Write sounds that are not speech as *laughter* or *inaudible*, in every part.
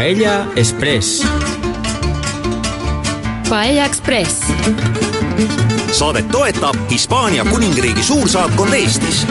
Paella Express. Paella Express. saadet toetab Hispaania kuningriigi suursaatkond Eestis.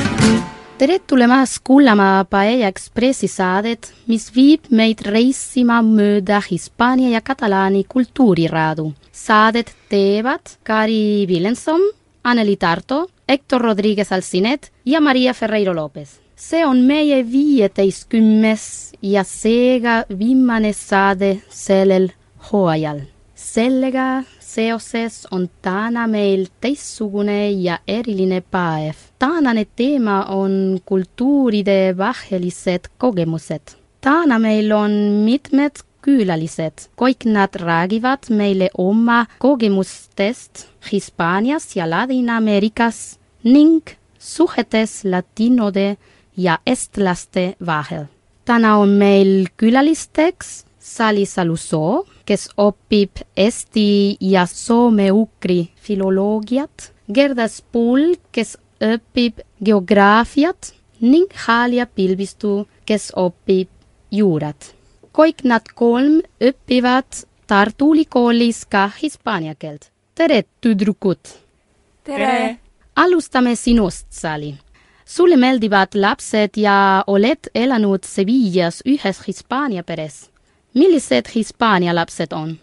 tere tulemast kuulama Paella Expressi saadet, mis viib meid reisima mööda Hispaania ja Katalaani kultuuriraadu. saadet teevad Kari Villenson, Anneli Tarto, Hector Rodriguez Alcinet ja Maria Ferreiro Lopez. See on meie viieteistkümnes ja seega viimane saade sellel hooajal. sellega seoses on täna meil teistsugune ja eriline päev. tänane teema on kultuuride vahelised kogemused. täna meil on mitmed külalised, kõik nad räägivad meile oma kogemustest Hispaanias ja Ladina-Ameerikas ning suhetes latinode ja estlaste vahel. täna on meil külalisteks Sali Salusoo, kes õpib eesti ja soome-ugri filoloogiat, Gerda Spul, kes õpib geograafiat ning Halia Pilvistu, kes õpib juurat. kõik nad kolm õpivad Tartu Ülikoolis ka hispaania keelt. tere, tüdrukud! tere! alustame sinust, Sali. Sulle meeldivad lapsed ja oled elanud Sevillas ühes Hispaania peres. millised Hispaania lapsed on?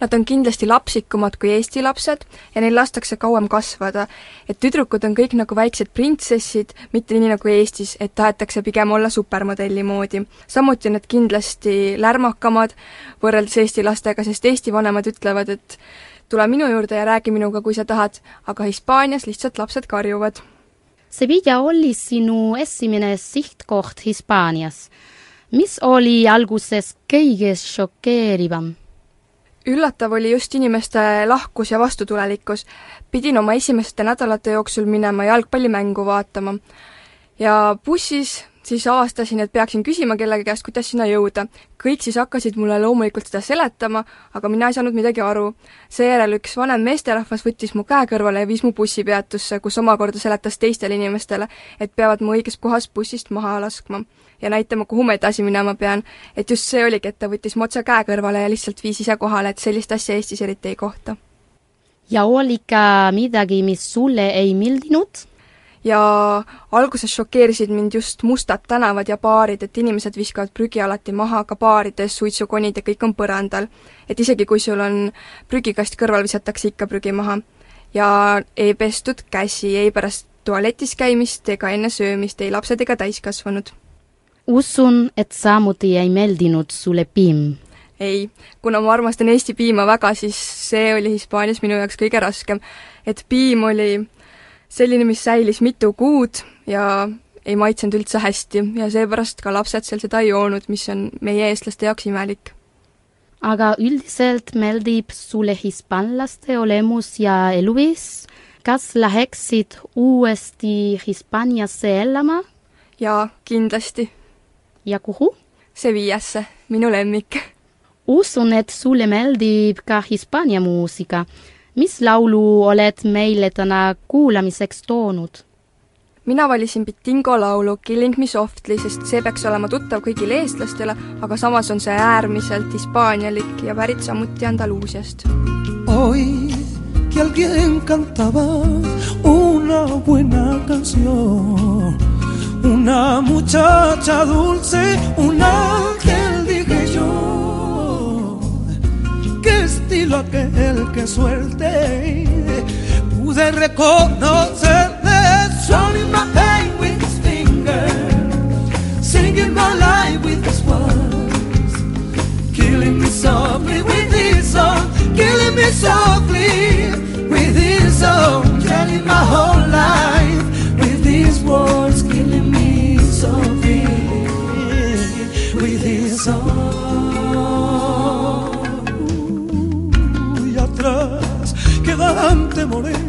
Nad on kindlasti lapsikumad kui Eesti lapsed ja neil lastakse kauem kasvada. et tüdrukud on kõik nagu väiksed printsessid, mitte nii nagu Eestis, et tahetakse pigem olla supermodelli moodi. samuti on nad kindlasti lärmakamad võrreldes Eesti lastega, sest Eesti vanemad ütlevad, et tule minu juurde ja räägi minuga, kui sa tahad, aga Hispaanias lihtsalt lapsed karjuvad. Sevilla oli sinu esimene sihtkoht Hispaanias. mis oli alguses kõige šokeerivam? üllatav oli just inimeste lahkus ja vastutulelikkus. pidin oma esimeste nädalate jooksul minema jalgpallimängu vaatama ja bussis siis avastasin, et peaksin küsima kellegi käest, kuidas sinna jõuda. kõik siis hakkasid mulle loomulikult seda seletama, aga mina ei saanud midagi aru. seejärel üks vanem meesterahvas võttis mu käe kõrvale ja viis mu bussipeatusse, kus omakorda seletas teistele inimestele, et peavad mu õiges kohas bussist maha laskma ja näitama, kuhu ma edasi minema pean. et just see oligi, et ta võttis mu otse käe kõrvale ja lihtsalt viis ise kohale, et sellist asja Eestis eriti ei kohta. ja oli ka midagi, mis sulle ei meeldinud? Ja alguses šokeerisid mind just mustad tänavad ja baarid, et inimesed viskavad prügi alati maha, ka baarides suitsukonid ja kõik on põrandal. et isegi, kui sul on prügikast kõrval, visatakse ikka prügi maha. ja ei pestud käsi ei pärast tualetis käimist ega enne söömist, ei lapsed ega täiskasvanud. usun, et samuti ei meeldinud sulle piim ei, kuna ma armastan Eesti piima väga, siis see oli Hispaanias minu jaoks kõige raskem. et piim oli selline, mis säilis mitu kuud ja ei maitsenud üldse hästi ja seepärast ka lapsed seal seda ei joonud, mis on meie eestlaste jaoks imelik. aga üldiselt meeldib sulle hispaanlaste olemus ja eluviis? kas läheksid uuesti Hispaaniasse elama? jaa, kindlasti. ja kuhu? Sevillasse, minu lemmik. usun, et sulle meeldib ka Hispaania muusika mis laulu oled meile täna kuulamiseks toonud? mina valisin Bitingo laulu Killing me softly, sest see peaks olema tuttav kõigile eestlastele, aga samas on see äärmiselt hispaanialik ja pärit samuti Andaluusiast. Hoy que alguien cantaba una buena canción, una muchacha dulce, un ángel dije yo, qué estilo aquel que suelte. Pude reconocerle Showing my pain with his fingers Singing my life with his words Killing me softly with his song Killing me softly with his song Telling my whole morena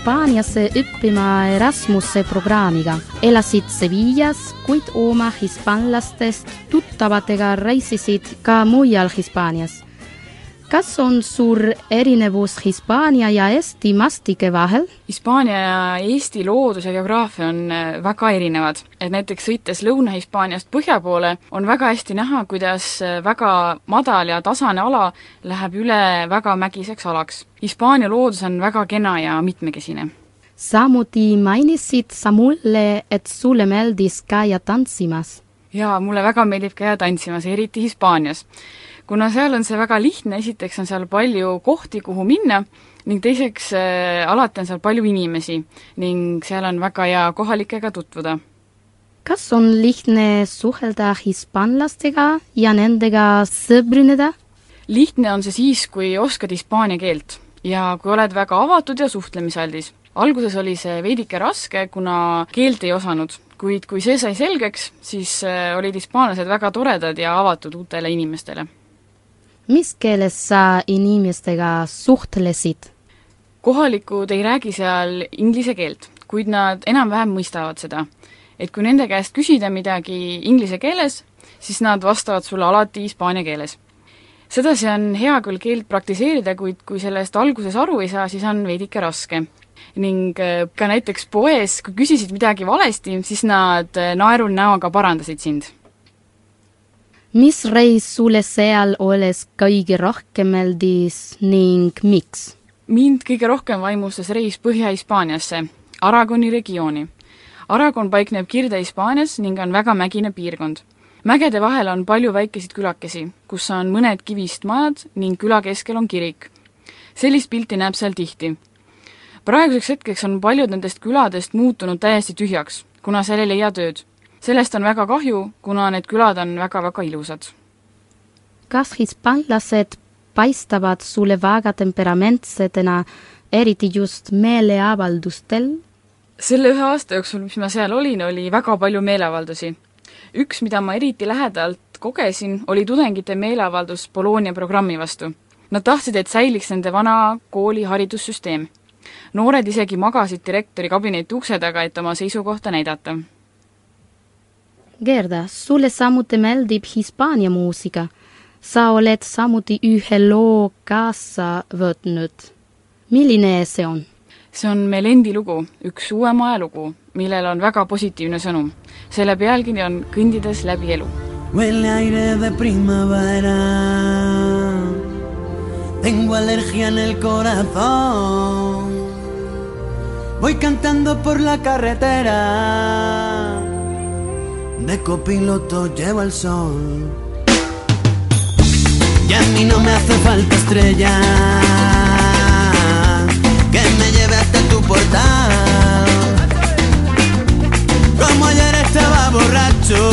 Hispaaniasse õppima Erasmuse programmiga. elasid Sevillas, kuid oma hispaanlastest tuttavatega reisisid ka mujal Hispaanias. Kas on suur erinevus Hispaania ja Eesti mastike vahel? Hispaania ja Eesti loodus ja geograafia on äh, väga erinevad. et näiteks sõites Lõuna-Hispaaniast põhja poole, on väga hästi näha, kuidas äh, väga madal ja tasane ala läheb üle väga mägiseks alaks. Hispaania loodus on väga kena ja mitmekesine. samuti mainisid sa mulle, et sulle meeldis käia tantsimas. jaa, mulle väga meeldib käia tantsimas, eriti Hispaanias. Kuna seal on see väga lihtne, esiteks on seal palju kohti, kuhu minna, ning teiseks äh, alati on seal palju inimesi ning seal on väga hea kohalikega tutvuda kas on lihtne suhelda hispaanlastega ja nendega sõbrineda? lihtne on see siis, kui oskad hispaania keelt ja kui oled väga avatud ja suhtlemisaldis. alguses oli see veidike raske, kuna keelt ei osanud, kuid kui see sai selgeks, siis äh, olid hispaanlased väga toredad ja avatud uutele inimestele. Mis keeles sa inimestega suhtlesid? kohalikud ei räägi seal inglise keelt, kuid nad enam-vähem mõistavad seda. et kui nende käest küsida midagi inglise keeles, siis nad vastavad sulle alati hispaania keeles. sedasi on hea küll keelt praktiseerida, kuid kui sellest alguses aru ei saa, siis on veidike raske. ning äh, ka näiteks poes, kui küsisid midagi valesti, siis nad äh, naerul näoga parandasid sind mis reis sulle seal olles kõige rohkem meeldis ning miks? mind kõige rohkem vaimustas reis Põhja-Hispaaniasse, Aragoni regiooni. Aragon paikneb Kirde-Hispaanias ning on väga mägine piirkond. mägede vahel on palju väikeseid külakesi, kus on mõned kivist majad ning küla keskel on kirik. sellist pilti näeb seal tihti. praeguseks hetkeks on paljud nendest küladest muutunud täiesti tühjaks, kuna seal ei leia tööd. Sellest on väga kahju, kuna need külad on väga-väga ilusad kas hispaanlased paistavad sulle väga temperamentsetena, eriti just meeleavaldustel? selle ühe aasta jooksul, mis ma seal olin, oli väga palju meeleavaldusi. üks, mida ma eriti lähedalt kogesin, oli tudengite meeleavaldus Bologna programmi vastu. Nad tahtsid, et säiliks nende vana kooli haridussüsteem. noored isegi magasid direktori kabineti ukse taga, et oma seisukohta näidata. Gerda, sulle samuti meeldib Hispaania muusika. sa oled samuti ühe loo kaasa võtnud. milline see on? see on Melendi lugu, üks uuema ajalugu, millel on väga positiivne sõnum. selle pealkiri on Kõndides läbi elu. Huele aire de primavera. Tengo alergia en el corazón. Voy cantando por la carretera. De copiloto llevo el sol. Y a mí no me hace falta estrella. Que me lleve hasta tu portal. Como ayer estaba borracho,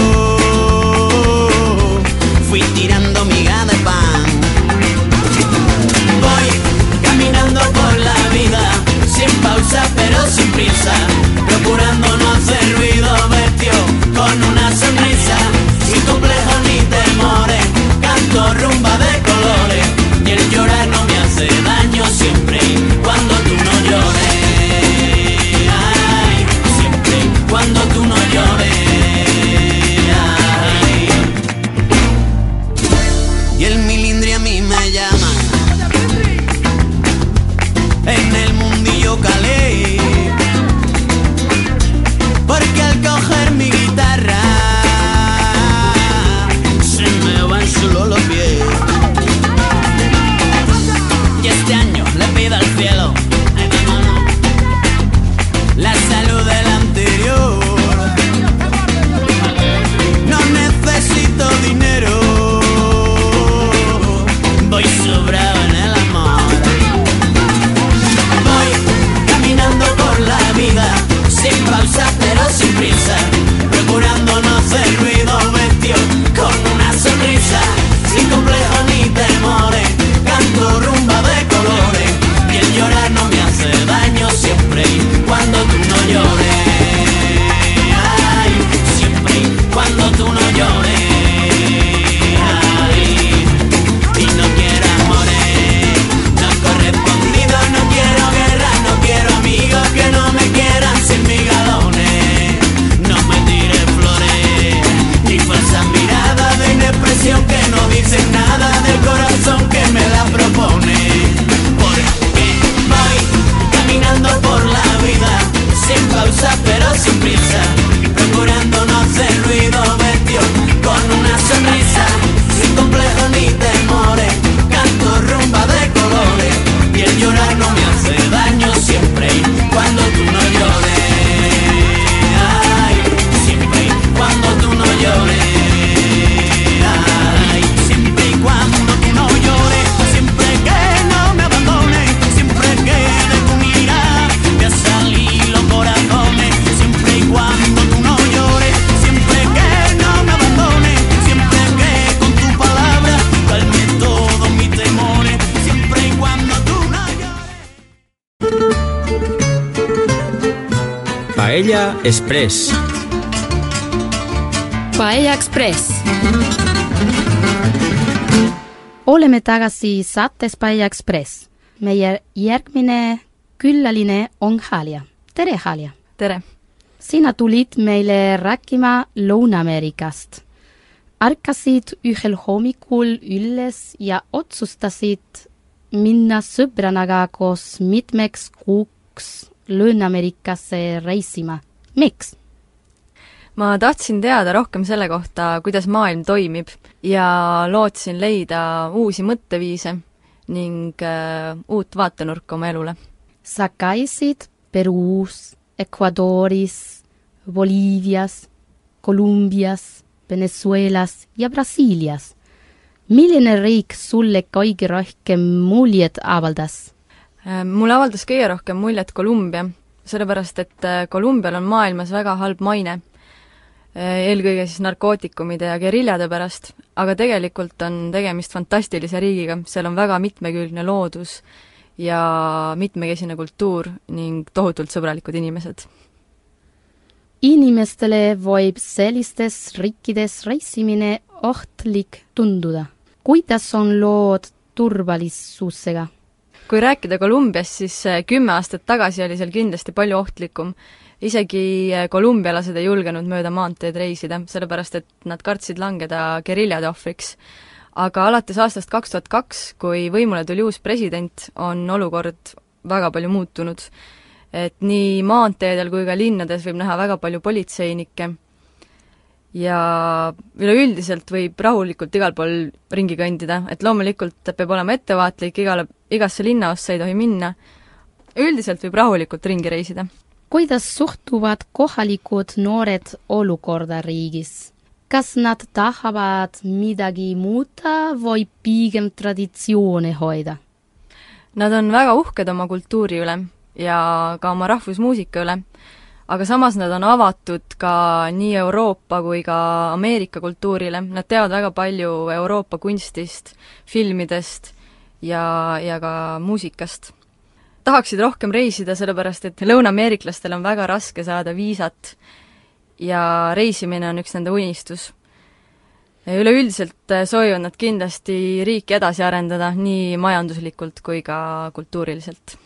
Express. Paella Express. oleme tagasi saates Paella Express. meie järgmine külaline on Halia. tere, Halia! tere! sina tulid meile rääkima Lõuna-Ameerikast. ärkasid ühel hommikul üles ja otsustasid minna sõbranaga koos mitmeks kuuks Lõuna-Ameerikasse reisima. Miks? ma tahtsin teada rohkem selle kohta, kuidas maailm toimib ja lootsin leida uusi mõtteviise ning äh, uut vaatenurka oma elule. sa käisid Peruus, Ecuadoris, Boliivias, Kolumbias, Venezuelas ja Brasiilias. milline riik sulle kõige rohkem muljet avaldas? Äh, mulle avaldas kõige rohkem muljet Kolumbia, sellepärast et äh, Kolumbial on maailmas väga halb maine. Äh, eelkõige siis narkootikumide ja geriljade pärast, aga tegelikult on tegemist fantastilise riigiga, seal on väga mitmekülgne loodus ja mitmekesine kultuur ning tohutult sõbralikud inimesed. inimestele võib sellistes riikides reisimine ohtlik tunduda. kuidas on lood turvalisusega? Kui rääkida Kolumbiast, siis äh, kümme aastat tagasi oli seal kindlasti palju ohtlikum. isegi äh, kolumbialased ei julgenud mööda maanteed reisida, sellepärast et nad kartsid langeda geriljade ohvriks. aga alates aastast kaks tuhat kaks, kui võimule tuli uus president, on olukord väga palju muutunud. et nii maanteedel kui ka linnades võib näha väga palju politseinikke ja üleüldiselt võib rahulikult igal pool ringi kõndida, et loomulikult peab olema ettevaatlik, igale, igasse linnaossa ei tohi minna, üldiselt võib rahulikult ringi reisida. kuidas suhtuvad kohalikud noored olukorda riigis? kas nad tahavad midagi muuta või pigem traditsioone hoida? Nad on väga uhked oma kultuuri üle ja ka oma rahvusmuusika üle, aga samas nad on avatud ka nii Euroopa kui ka Ameerika kultuurile, nad teavad väga palju Euroopa kunstist, filmidest ja, ja ka muusikast. tahaksid rohkem reisida, sellepärast et lõunaameeriklastel on väga raske saada viisat ja reisimine on üks nende unistus. üleüldiselt soovivad nad kindlasti riiki edasi arendada nii majanduslikult kui ka kultuuriliselt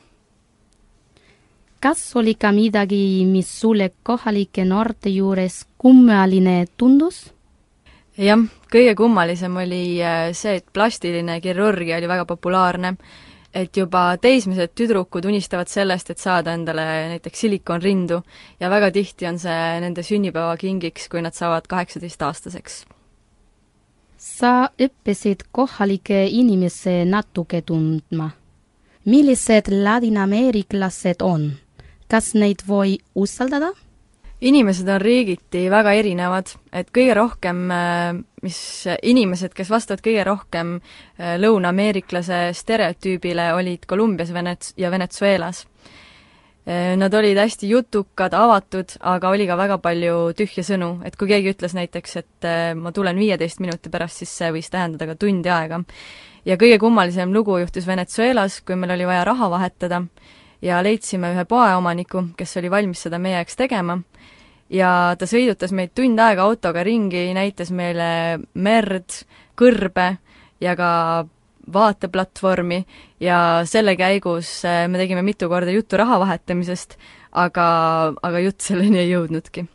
kas oli ka midagi, mis sulle kohalike noorte juures kummaline tundus? jah, kõige kummalisem oli äh, see, et plastiline kirurgia oli väga populaarne. et juba teismelised tüdrukud unistavad sellest, et saada endale näiteks silikonrindu ja väga tihti on see nende sünnipäevakingiks, kui nad saavad kaheksateistaastaseks. sa õppisid kohalikke inimesi natuke tundma. millised ladinaameeriklased on? Kas neid voi usaldada? inimesed on riigiti väga erinevad, et kõige rohkem, mis inimesed, kes vastavad kõige rohkem lõuna-ameeriklase stereotüübile, olid Kolumbias Venets- ja Venezuelas. Nad olid hästi jutukad, avatud, aga oli ka väga palju tühje sõnu, et kui keegi ütles näiteks, et äh, ma tulen viieteist minuti pärast, siis see võis tähendada ka tundi aega. ja kõige kummalisem lugu juhtus Venezuelas, kui meil oli vaja raha vahetada ja leidsime ühe poeomaniku, kes oli valmis seda meie jaoks tegema, ja ta sõidutas meid tund aega autoga ringi, näitas meile merd, kõrbe ja ka vaateplatvormi ja selle käigus äh, me tegime mitu korda juttu raha vahetamisest, aga, aga jutt selleni ei jõudnudki.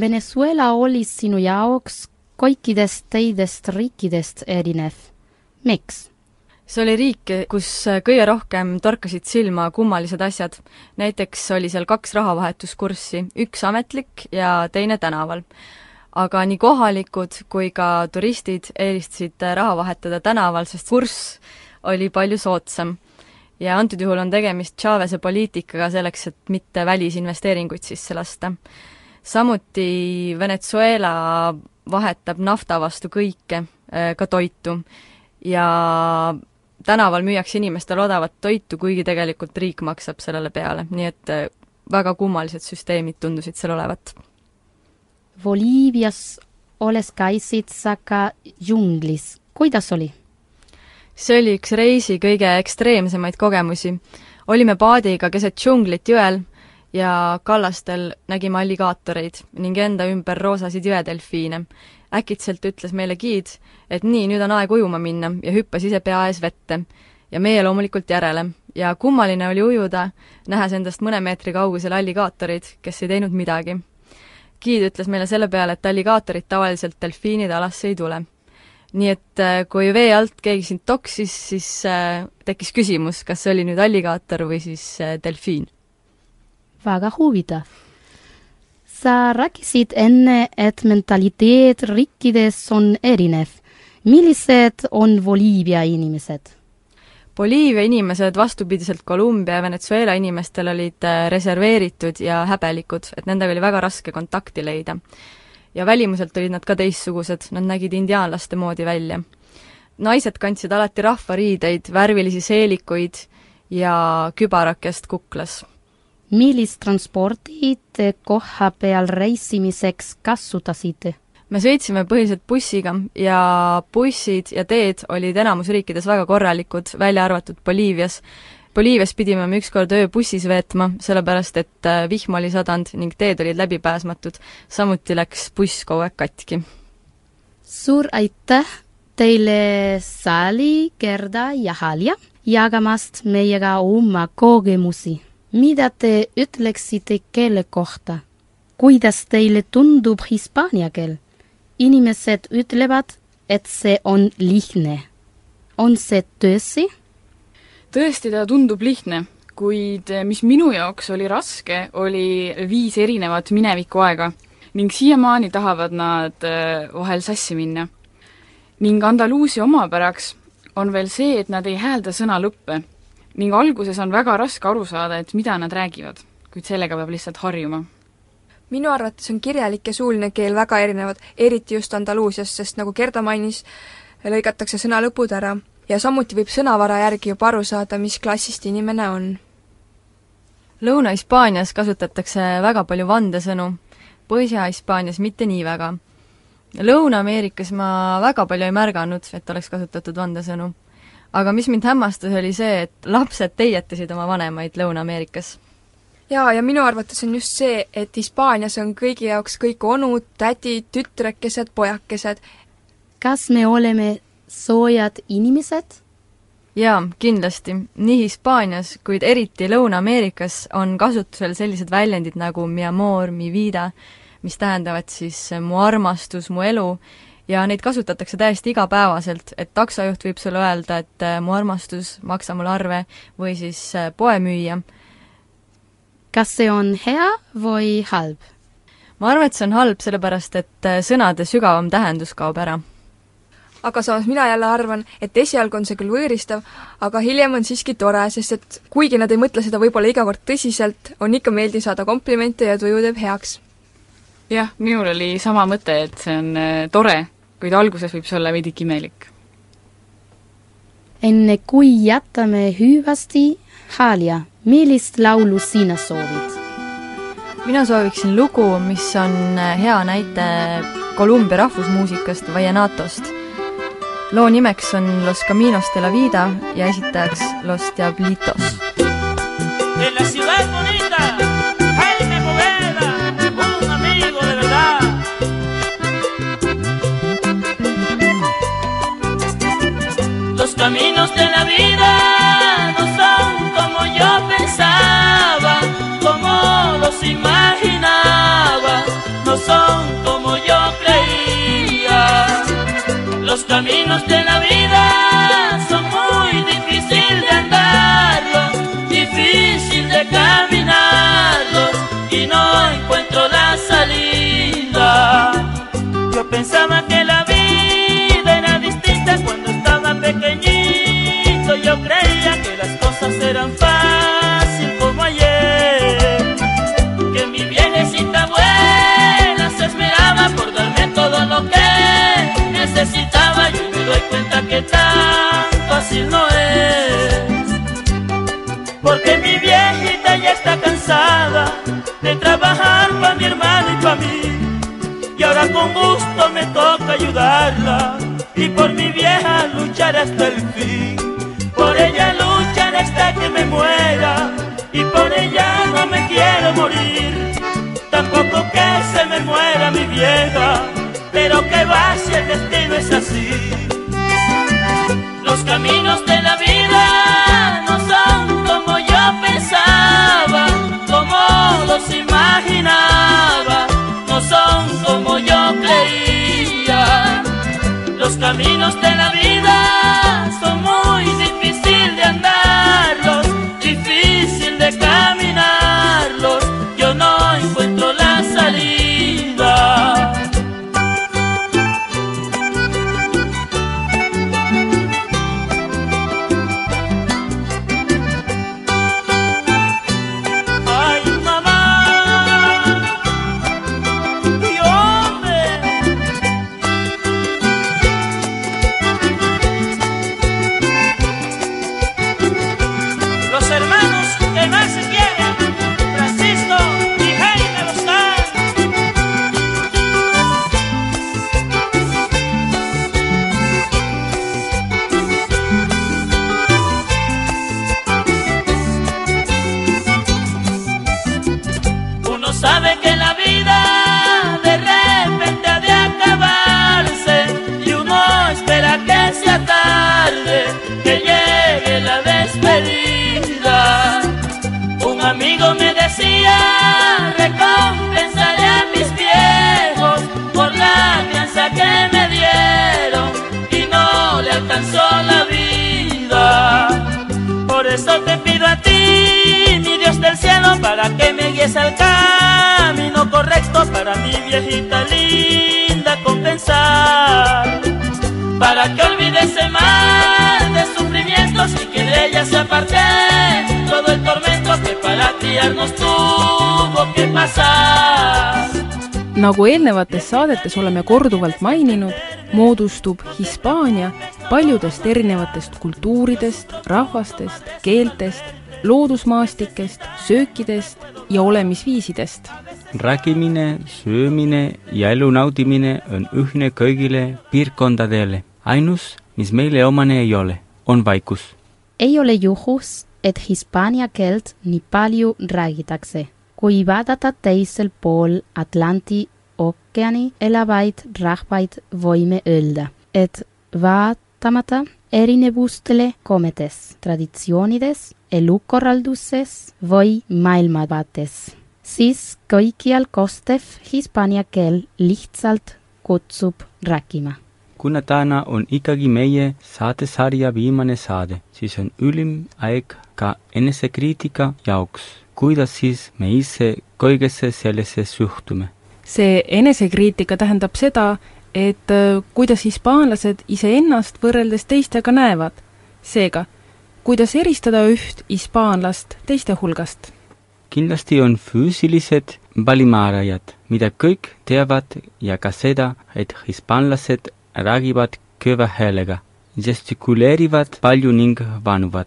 Venezuela oli sinu jaoks kõikidest teistest riikidest erinev. miks? See oli riik, kus kõige rohkem torkasid silma kummalised asjad. näiteks oli seal kaks rahavahetuskurssi, üks ametlik ja teine tänaval aga nii kohalikud kui ka turistid eelistasid raha vahetada tänaval, sest kurss oli palju soodsam. ja antud juhul on tegemist Chavez'e poliitikaga selleks, et mitte välisinvesteeringuid sisse lasta. samuti Venezuela vahetab nafta vastu kõike, äh, ka toitu. ja tänaval müüakse inimestele odavat toitu, kuigi tegelikult riik maksab sellele peale, nii et äh, väga kummalised süsteemid tundusid seal olevat Boliivias olles käisid sa ka džunglis, kuidas oli? see oli üks reisi kõige ekstreemsemaid kogemusi. olime paadiga keset džunglit jõel ja kallastel nägime alligaatoreid ning enda ümber roosasid jõedelfiine. Äkitselt ütles meile giid, et nii, nüüd on aeg ujuma minna ja hüppas ise pea ees vette. ja meie loomulikult järele. ja kummaline oli ujuda, nähes endast mõne meetri kaugusel alligaatoreid, kes ei teinud midagi giid ütles meile selle peale, et alligaatorid tavaliselt delfiinide alasse ei tule. nii et äh, kui vee alt keegi sind toksis, siis äh, tekkis küsimus, kas see oli nüüd alligaator või siis äh, delfiin. väga huvitav. Sa rääkisid enne, et mentaliteet riikides on erinev. millised on Boliivia inimesed? Boliivia inimesed vastupidiselt Kolumbia ja Venezuela inimestel olid äh, reserveeritud ja häbelikud, et nendega oli väga raske kontakti leida. ja välimuselt olid nad ka teistsugused, nad nägid indiaanlaste moodi välja. naised kandsid alati rahvariideid, värvilisi seelikuid ja kübarakest kuklas. Millist transporti te koha peal reisimiseks kasutasite? me sõitsime põhiliselt bussiga ja bussid ja teed olid enamus riikides väga korralikud, välja arvatud Boliivias. Boliivias pidime me ükskord öö bussis veetma, sellepärast et äh, vihm oli sadanud ning teed olid läbipääsmatud. samuti läks buss kogu aeg katki. suur aitäh teile, Sally, Gerda ja Halja, jagamast meiega oma kogemusi. Mida te ütleksite keele kohta? kuidas teile tundub hispaania keel? inimesed ütlevad, et see on lihtne. on see tõsi? tõesti, ta tundub lihtne, kuid mis minu jaoks oli raske, oli viis erinevat minevikuaega ning siiamaani tahavad nad äh, vahel sassi minna. ning Andaluusia omapäraks on veel see, et nad ei häälda sõna lõppe ning alguses on väga raske aru saada, et mida nad räägivad, kuid sellega peab lihtsalt harjuma minu arvates on kirjalik ja suuline keel väga erinevad, eriti just Andaluusias, sest nagu Gerda mainis, lõigatakse sõna lõpud ära ja samuti võib sõnavara järgi juba aru saada, mis klassist inimene on. Lõuna-Hispaanias kasutatakse väga palju vandesõnu, Põhja-Hispaanias mitte nii väga. Lõuna-Ameerikas ma väga palju ei märganud, et oleks kasutatud vandesõnu. Aga mis mind hämmastas, oli see, et lapsed teietasid oma vanemaid Lõuna-Ameerikas jaa, ja minu arvates on just see, et Hispaanias on kõigi jaoks kõik onud, tädid, tütrekesed, pojakesed. kas me oleme soojad inimesed? jaa, kindlasti. nii Hispaanias, kuid eriti Lõuna-Ameerikas on kasutusel sellised väljendid nagu mi amor, mi vida, mis tähendavad siis mu armastus, mu elu, ja neid kasutatakse täiesti igapäevaselt, et taksojuht võib sulle öelda, et mu armastus, maksa mulle arve, või siis poemüüja kas see on hea või halb? ma arvan, et see on halb, sellepärast et äh, sõnade sügavam tähendus kaob ära. aga samas mina jälle arvan, et esialgu on see küll võõristav, aga hiljem on siiski tore, sest et kuigi nad ei mõtle seda võib-olla iga kord tõsiselt, on ikka meeldiv saada komplimente ja tuju teeb heaks. jah, minul oli sama mõte, et see on äh, tore, kuid alguses võib see olla veidike imelik. enne kui jätame hüvasti, Halia millist laulu sina soovid? mina sooviksin lugu, mis on hea näite Kolumbia rahvusmuusikast Vallenatost. loo nimeks on Los Caminos de la Vida ja esitajaks Los Diablitos. Caminos de la vida no son como yo pensaba, como los imaginaba, no son como yo creía. Los caminos de tan fácil no es. Porque mi viejita ya está cansada de trabajar para mi hermano y para mí. Y ahora con gusto me toca ayudarla y por mi vieja luchar hasta el fin. Por ella luchan hasta que me muera y por ella no me quiero morir. Tampoco que se me muera mi vieja, pero que va si el destino es así. Los caminos de la vida no son como yo pensaba, como los imaginaba, no son como yo creía. Los caminos de la vida son muy difícil de andarlos, difícil de caminarlos. Aparte todo el tormento que para criarnos tuvo que pasar. nagu eelnevates saadetes oleme korduvalt maininud, moodustub Hispaania paljudest erinevatest kultuuridest, rahvastest, keeltest, loodusmaastikest, söökidest ja olemisviisidest. rääkimine, söömine ja elu naudimine on ühine kõigile piirkondadele. ainus, mis meile omane ei ole, on vaikus. Ei ole juhus, et hispaania keelt nii palju räägitakse. kui vaadata teisel pool Atlandi ookeani elavaid rahvaid, võime öelda, et vaatamata erinevustele komedes, traditsioonides, elukorralduses või maailmavaates, siis kõikjal kostev hispaania keel lihtsalt kutsub rääkima kuna täna on ikkagi meie saatesarja viimane saade, siis on ülim aeg ka enesekriitika jaoks. kuidas siis me ise kõigesse sellesse suhtume? see enesekriitika tähendab seda, et äh, kuidas hispaanlased iseennast võrreldes teistega näevad. seega, kuidas eristada üht hispaanlast teiste hulgast? kindlasti on füüsilised valimaarajad, mida kõik teavad ja ka seda, et hispaanlased räägivad kõva häälega, gestikuleerivad palju ning vanuvad.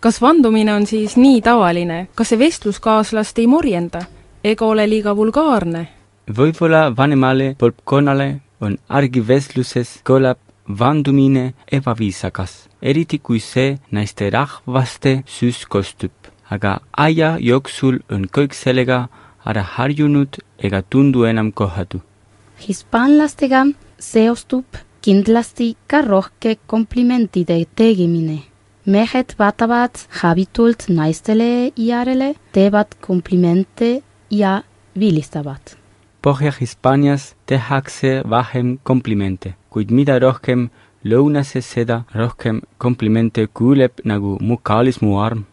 kas vandumine on siis nii tavaline, kas see vestluskaaslast ei morjenda ega ole liiga vulgaarne? võib-olla vanemale põlvkonnale on argivestluses kõlab vandumine ebaviisakas, eriti kui see naisterahvaste süs kostub. aga aja jooksul on kõik sellega ära harjunud ega tundu enam kohatu. hispaanlastega seostub kindlasti ka rohke komplimentide tegemine. mehed vaatavad habitult naistele järele, teevad komplimente ja vilistavad. Põhja-Hispaanias tehakse vähem komplimente, kuid mida rohkem lõunases, seda rohkem komplimente kuuleb nagu mu kaalis mu arm.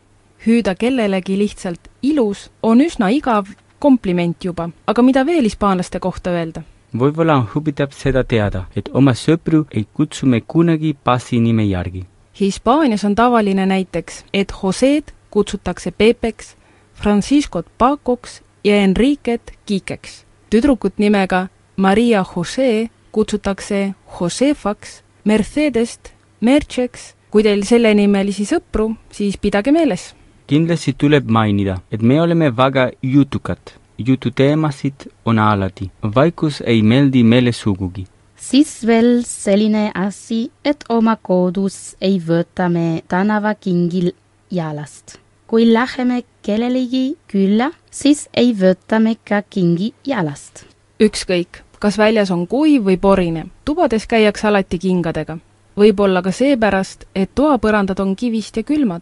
hüüda kellelegi lihtsalt ilus on üsna igav kompliment juba, aga mida veel hispaanlaste kohta öelda? Võib-olla on huvitav seda teada, et oma sõpru ei kutsu me kunagi passinime järgi. Hispaanias on tavaline näiteks, et Joseed kutsutakse Pepeks, Franciscot Pacoks ja Enriquet Kikeks. tüdrukut nimega Maria Jose kutsutakse Josefaks, Mercedest Mercheks. kui teil sellenimelisi sõpru, siis pidage meeles. kindlasti tuleb mainida, et me oleme väga jutukad. Jututeemasid on alati, vaikus ei meeldi meile sugugi. siis veel selline asi, et oma kodus ei võta me tänavakingil jalast. kui läheme kellelegi külla, siis ei võta me ka kingi jalast. ükskõik, kas väljas on kuiv või porine, tubades käiakse alati kingadega. võib-olla ka seepärast, et toapõrandad on kivist ja külmad,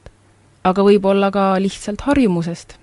aga võib-olla ka lihtsalt harjumusest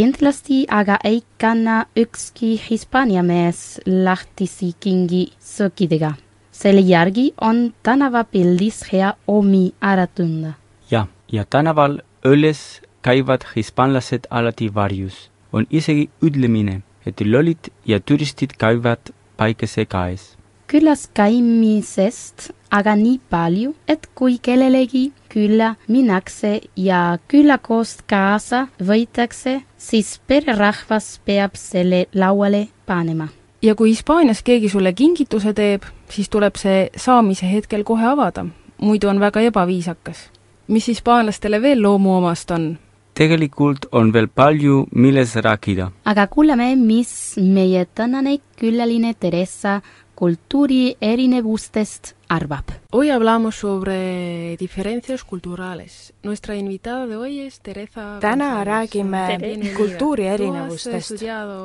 kindlasti aga ei kanna ükski Hispaania mees lahtisi kingi sokkidega. selle järgi on tänavapildis hea omi ära tunda. jah, ja tänaval õlles käivad hispaanlased alati varjus. on isegi ütlemine, et lollid ja turistid käivad päikese käes. külas käimisest aga nii palju, et kui kellelegi külla minnakse ja külakost kaasa võetakse, siis pererahvas peab selle lauale panema. ja kui Hispaanias keegi sulle kingituse teeb, siis tuleb see saamise hetkel kohe avada, muidu on väga ebaviisakas. mis hispaanlastele veel loomuomast on? tegelikult on veel palju, milles rääkida. aga kuulame, mis meie tänane külaline Theresa kultuuri erinevustest arvab. Hoy hablamos sobre diferencias culturales. Nuestra invitada de hoy es Teresa täna räägime kultuuri erinevustest.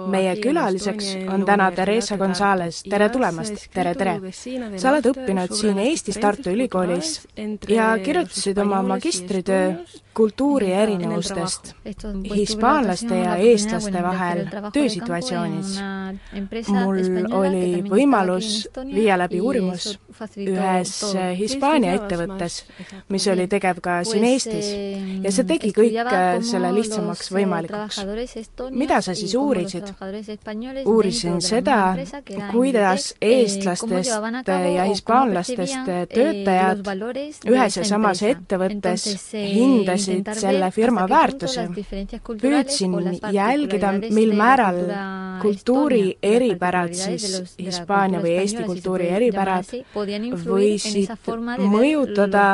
meie külaliseks on täna Theresa Gonzalez, tere tulemast, tere, tere! sa oled õppinud siin Eestis Tartu Ülikoolis ja kirjutasid oma magistritöö kultuuri erinevustest hispaanlaste ja eestlaste vahel töösituatsioonis. mul oli võimalus viia läbi uurimus ühes Hispaania ettevõttes, mis oli tegev ka siin Eestis ja see tegi kõik selle lihtsamaks võimalikuks. mida sa siis uurisid? uurisin seda, kuidas eestlastest ja hispaanlastest töötajad ühes ja samas ettevõttes hindasid selle firma väärtusi. püüdsin jälgida, mil määral kultuuri eripärad siis Hispaania või Eesti kultuuri eripärad võisid mõjutada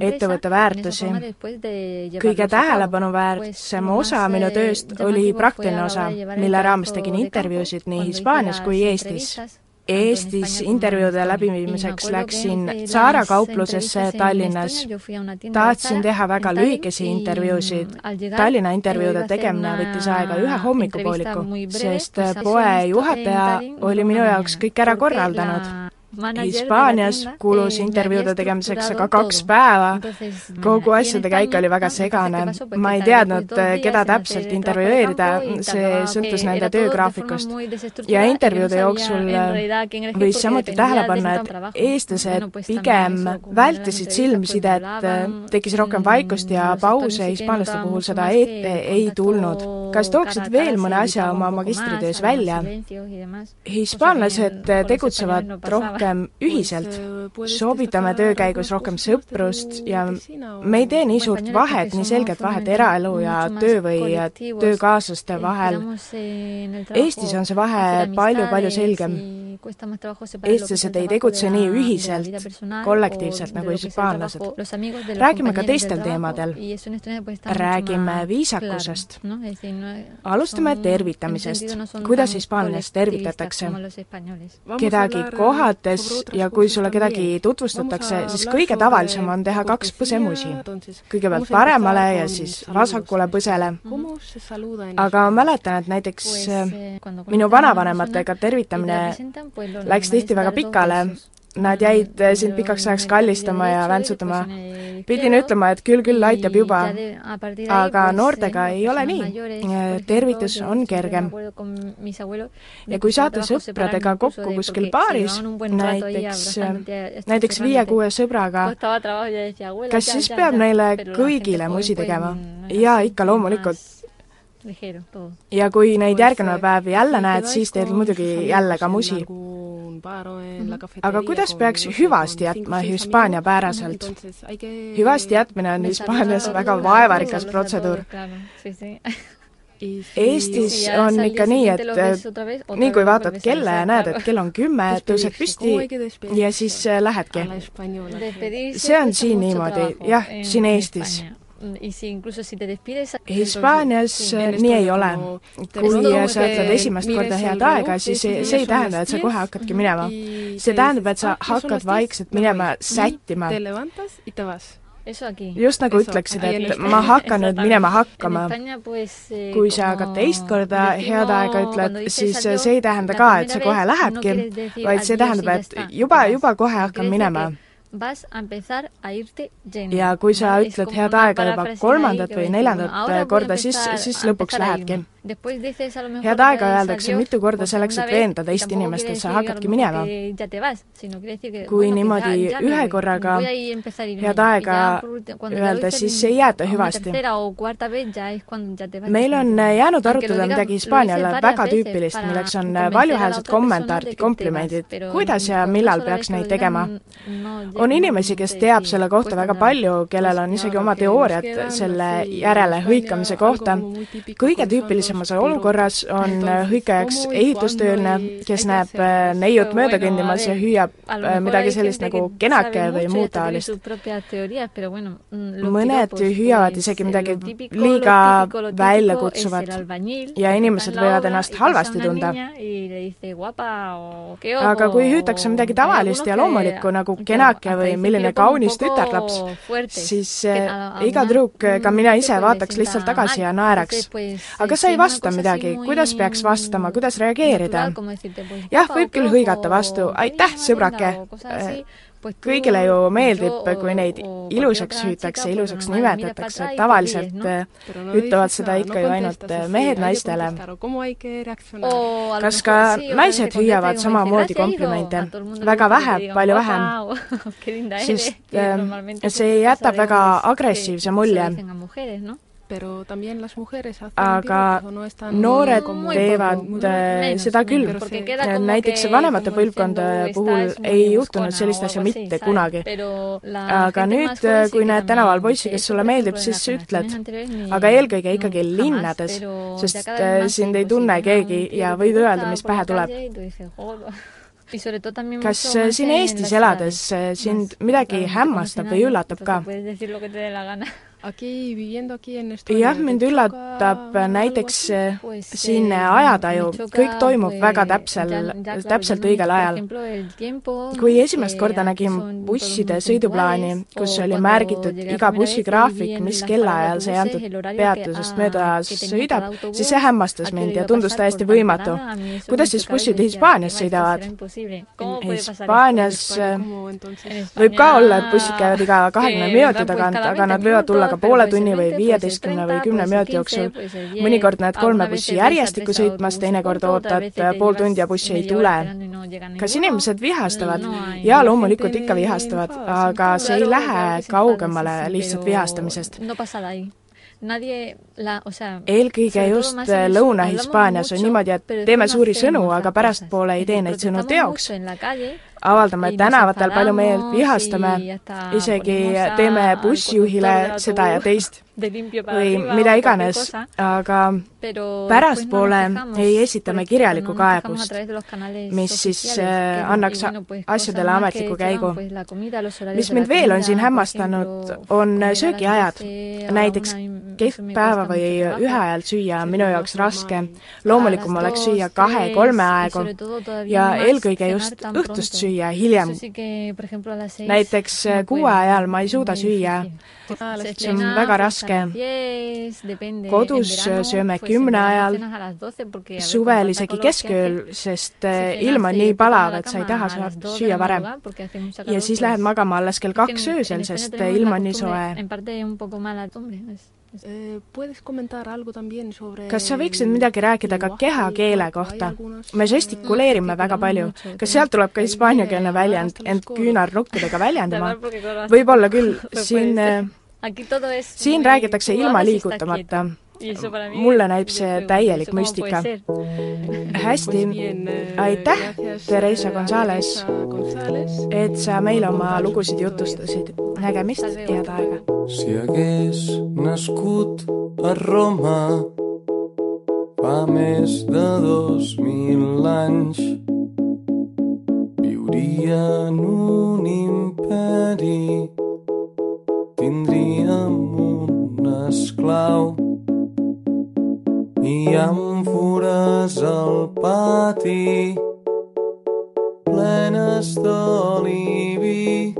ettevõtte väärtusi. kõige tähelepanuväärsem osa minu tööst oli praktiline osa, mille raames tegin intervjuusid nii Hispaanias kui Eestis. Eestis intervjuude läbiviimiseks läksin Zara kauplusesse Tallinnas. tahtsin teha väga lühikesi intervjuusid. Tallinna intervjuude tegemine võttis aega ühe hommikupooliku, sest poe juhataja oli minu jaoks kõik ära korraldanud Hispaanias kulus intervjuude tegemiseks aga kaks päeva. kogu asjade käik oli väga segane. ma ei teadnud, keda täpselt intervjueerida, see sõltus nende töögraafikust. ja intervjuude jooksul võis samuti tähele panna, et eestlased pigem vältisid silmsidet, tekkis rohkem vaikust ja pause hispaanlaste puhul seda ette ei tulnud. Kas tooksid veel mõne asja oma magistritöös välja? hispaanlased tegutsevad rohkem rohkem ühiselt, soovitame töö käigus rohkem sõprust ja me ei tee nii suurt vahet, nii selget vahet eraelu ja töö või töökaaslaste vahel. Eestis on see vahe palju-palju selgem. Eestlased ei tegutse nii ühiselt, kollektiivselt nagu hispaanlased. räägime ka teistel teemadel. räägime viisakusest. alustame tervitamisest. kuidas Hispaanias tervitatakse? kedagi kohates ja kui sulle kedagi tutvustatakse, siis kõige tavalisem on teha kaks põsemusi. kõigepealt paremale ja siis vasakule põsele. aga ma mäletan, et näiteks minu vanavanematega tervitamine läks tihti väga pikale, nad jäid sind pikaks ajaks kallistama ja väntsutama. pidin ütlema, et küll, küll aitab juba, aga noortega ei ole nii. tervitus on kergem. ja kui saate sõpradega kokku kuskil baaris, näiteks, näiteks viie-kuue sõbraga, kas siis peab neile kõigile musi tegema? jaa, ikka loomulikult ja kui neid järgnev päev jälle näed, siis teed muidugi jälle ka musi. aga kuidas peaks hüvasti jätma hispaaniapäraselt? hüvasti jätmine on Hispaanias väga vaevarikas protseduur. Eestis on ikka nii, et nii kui vaatad kella ja näed, et kell on kümme, tõused püsti ja siis lähedki. see on siin niimoodi, jah, siin Eestis Hispaanias nii ei ole. kui sa ütled esimest korda head aega, siis see, see ei tähenda, et sa kohe hakkadki minema. see tähendab, et sa hakkad vaikselt minema sättima. just nagu ütleksid, et ma. Hakkan nüüd minema hakkama. kui sa aga teist korda head aega ütled, siis see ei tähenda ka, et sa kohe lähedki, vaid see tähendab, et juba, juba kohe hakkan minema vas a empezar a irte yendo. ja kui sa ütled head aega juba kolmandat või neljandat korda, siis, siis lõpuks lähedki head aega öeldakse mitu korda selleks, et veenda teist inimest, et sa hakkadki minema. kui niimoodi ühe korraga head aega öelda, siis ei jäeta hüvasti. meil on jäänud arutada midagi Hispaaniale väga tüüpilist, milleks on valjuhäälsed kommentaarid, komplimendid. kuidas ja millal peaks neid tegema? on inimesi, kes teab selle kohta väga palju, kellel on isegi oma teooriad selle järele hõikamise kohta. kõige tüüpilisem vaesemas olukorras on hõikajaks ehitustööline, kes näeb äh, neiut mööda kõndimas ja hüüab äh, midagi sellist nagu kenake või muud taolist. Mm, mõned hüüavad isegi midagi liiga väljakutsuvat ja inimesed võivad ennast halvasti tunda. aga kui hüütakse midagi tavalist ja loomulikku nagu kenake või milline kaunis tütarlaps, siis äh, iga tüdruk, ka mina ise, vaataks lihtsalt tagasi ja naeraks. aga sa ei vasta midagi, kuidas peaks vastama, kuidas reageerida? jah, võib küll hõigata vastu, aitäh, sõbrake! kõigile ju meeldib, kui neid ilusaks hüütakse, ilusaks nimetatakse, tavaliselt ütlevad seda ikka ju ainult mehed naistele. kas ka naised hüüavad samamoodi komplimente? väga vähe, palju vähem. sest see jätab väga agressiivse mulje aga noored teevad äh, seda küll. näiteks vanemate põlvkondade puhul ei juhtunud sellist asja mitte kunagi. aga nüüd, kui näed tänaval poissi, kes sulle meeldib, siis ütled. aga eelkõige ikkagi linnades, sest äh, sind ei tunne keegi ja võid öelda, mis pähe tuleb kas äh, siin Eestis elades sind midagi hämmastab või üllatab ka? Jah, mind üllatab näiteks siin ajataju, kõik toimub väga täpsel, täpselt õigel ajal. kui esimest korda nägin busside sõiduplaani, kus oli märgitud iga bussi graafik, mis kellaajal see antud peatusest mööda sõidab, siis see hämmastas mind ja tundus täiesti võimatu. kuidas siis bussid Hispaanias sõidavad? Hispaanias võib ka olla, et bussid käivad iga kahekümne minuti tagant, aga nad võivad tulla ka poole tunni või viieteistkümne või kümne minuti jooksul. mõnikord näed kolme bussi järjestikku sõitmas, teinekord ootad pool tundi ja bussi ei tule. kas inimesed vihastavad? jaa, loomulikult ikka vihastavad, aga see ei lähe kaugemale lihtsalt vihastamisest eelkõige just Lõuna-Hispaanias on niimoodi, et teeme suuri sõnu, aga pärastpoole ei tee neid sõnu teoks avaldame tänavatel palju meelt, vihastame, isegi teeme bussijuhile seda ja teist. Või mida iganes, aga pärastpoole ei esita me kirjalikku kaebust, mis siis äh, annaks asjadele ametliku käigu. mis mind veel on siin hämmastanud, on söögiajad. näiteks keskpäeva või ühe ajal süüa on minu jaoks raske. loomulikum oleks süüa kahe-kolme aegu ja eelkõige just õhtust süüa hiljem. näiteks kuue ajal ma ei suuda süüa, see on väga raske. Kodus sööme kümne ajal, suvel isegi keskööl, sest eh, ilm on nii palav, et sa ei taha süüa varem. ja siis lähed magama alles kell kaks öösel, sest eh, ilm on nii soe. Eh, kas sa võiksid midagi rääkida ka kehakeele kohta? me žestikuleerime väga palju. kas sealt tuleb ka hispaaniakeelne väljend, ent küünarnukkidega väljendama? võib-olla küll, *laughs* siin siin räägitakse ilma liigutamata. mulle näib see täielik müstika. hästi, aitäh, Theresa Gonzalez, et sa meile oma lugusid jutustasid. nägemist, head aega! Si hagués nascut a Roma fa més de dos mil anys viuria en un imperi esclau i àmfores al pati plenes d'oli vi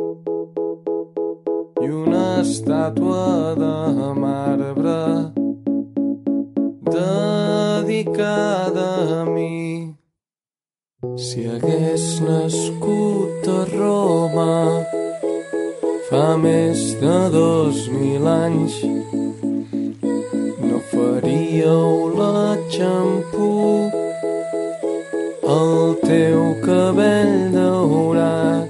i una estàtua de marbre dedicada a mi. Si hagués nascut a Roma fa més de dos mil anys faríeu l'exampú el teu cabell daurat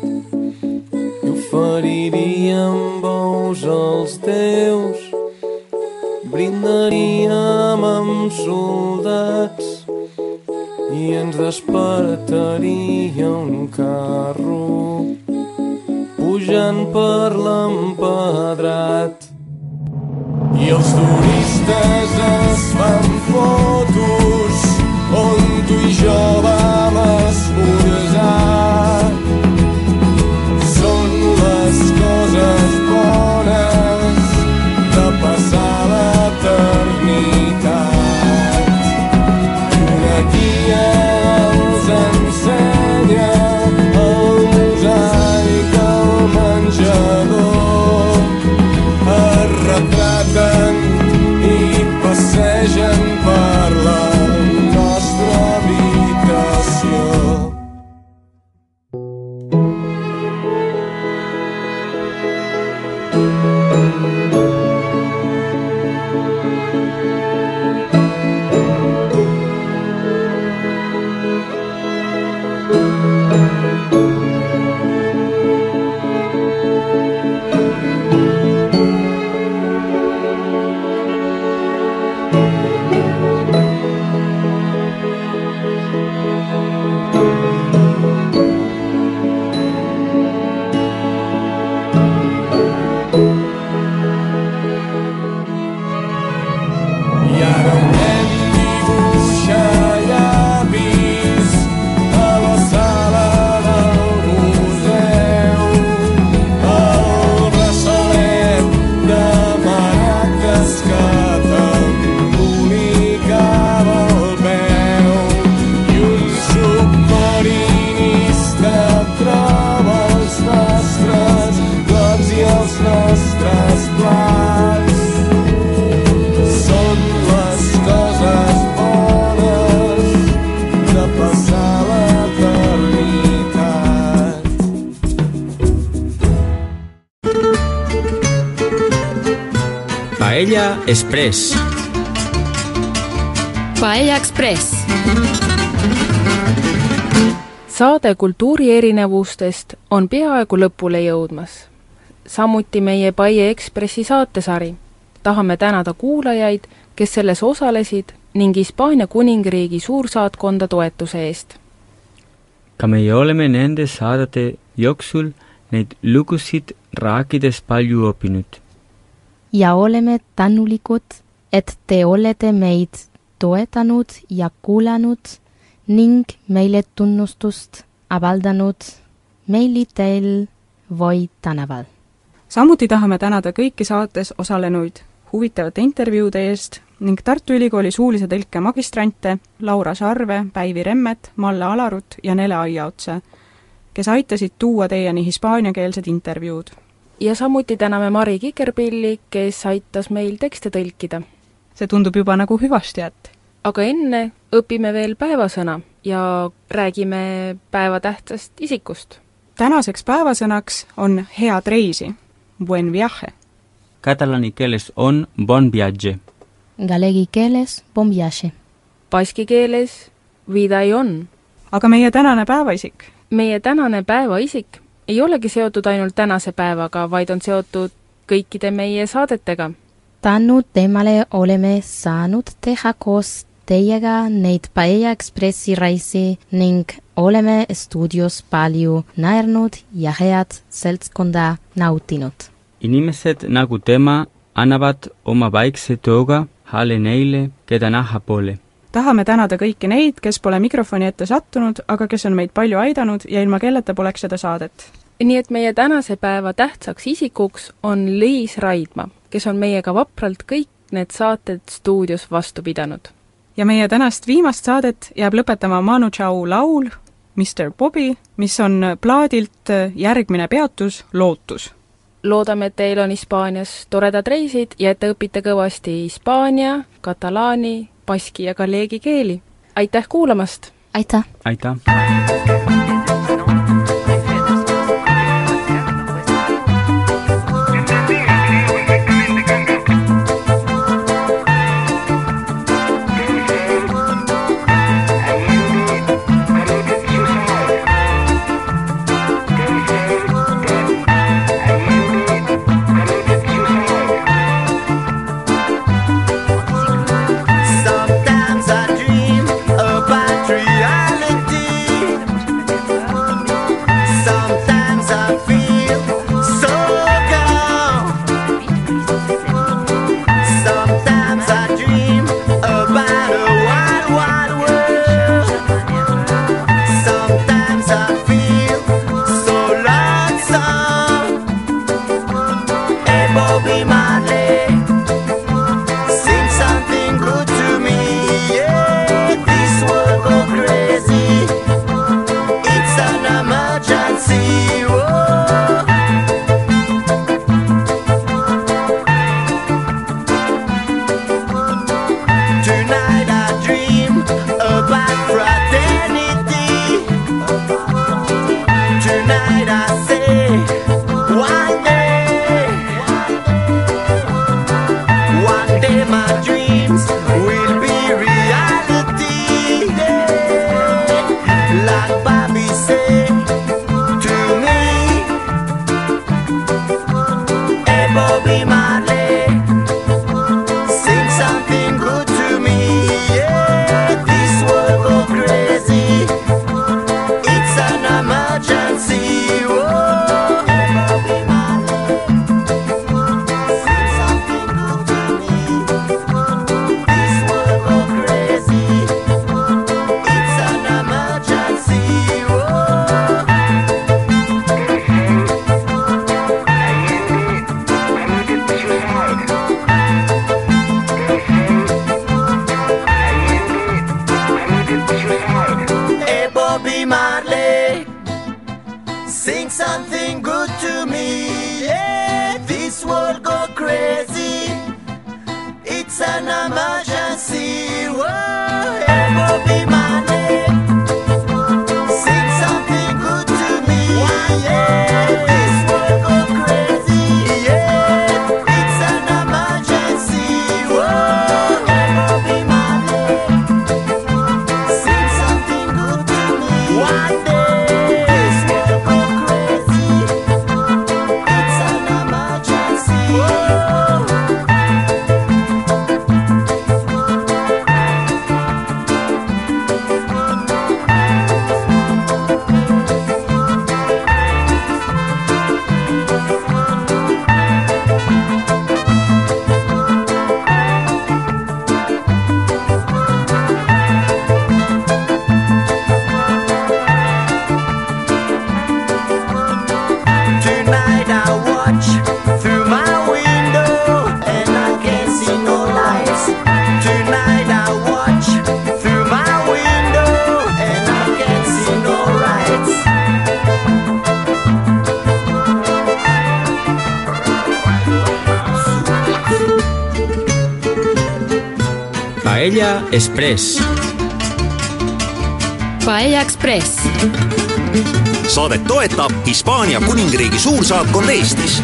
i oferiríem bous als teus brindaríem amb soldats i ens despertaria un carro pujant per l'empedrat turistes es fan fotos on tu i jo vam esmorzar. Són les coses treasure. Express. Paella Express. saade kultuuri erinevustest on peaaegu lõpule jõudmas. samuti meie Paie Ekspressi saatesari. tahame tänada kuulajaid, kes selles osalesid ning Hispaania kuningriigi suursaatkonda toetuse eest. ka meie oleme nende saadete jooksul neid lugusid rääkides palju õppinud. Ja oleme tänulikud, et te olete meid toetanud ja kuulanud ning meile tunnustust avaldanud meili teel või tänaval. samuti tahame tänada kõiki saates osalenuid huvitavate intervjuude eest ning Tartu Ülikooli suulise tõlke magistrante Laura Sarve, Päivi Remmet, Malle Alarut ja Nele Aiaotsa, kes aitasid tuua teieni hispaaniakeelsed intervjuud. Ja samuti täname Mari Kikerpilli, kes aitas meil tekste tõlkida. see tundub juba nagu hüvastijätt. aga enne õpime veel päevasõna ja räägime päeva tähtsast isikust. tänaseks päevasõnaks on head reisi, buen viaje. Katalani keeles on bon viaje. Galegi keeles bon viaje. Baski keeles vida ei on. aga meie tänane päevaisik? meie tänane päevaisik ei olegi seotud ainult tänase päevaga, vaid on seotud kõikide meie saadetega. tänu temale oleme saanud teha koos teiega neid Paella Ekspressi reisi ning oleme stuudios palju naernud ja head seltskonda nautinud. inimesed nagu tema annavad oma vaikse tooga hääle neile, keda näha pole. tahame tänada kõiki neid, kes pole mikrofoni ette sattunud, aga kes on meid palju aidanud ja ilma kelleta poleks seda saadet. Nii et meie tänase päeva tähtsaks isikuks on Liis Raidma, kes on meiega vapralt kõik need saated stuudios vastu pidanud ja meie tänast viimast saadet jääb lõpetama Manu Chao laul Mr Bobby, mis on plaadilt järgmine peatus, Lootus. loodame, et teil on Hispaanias toredad reisid ja et te õpite kõvasti hispaania, katalaani, baski ja galleegi keeli. aitäh kuulamast! aitäh! aitäh! An emergency. Express. Paella Express. saadet toetab Hispaania Kuningriigi suursaatkond Eestis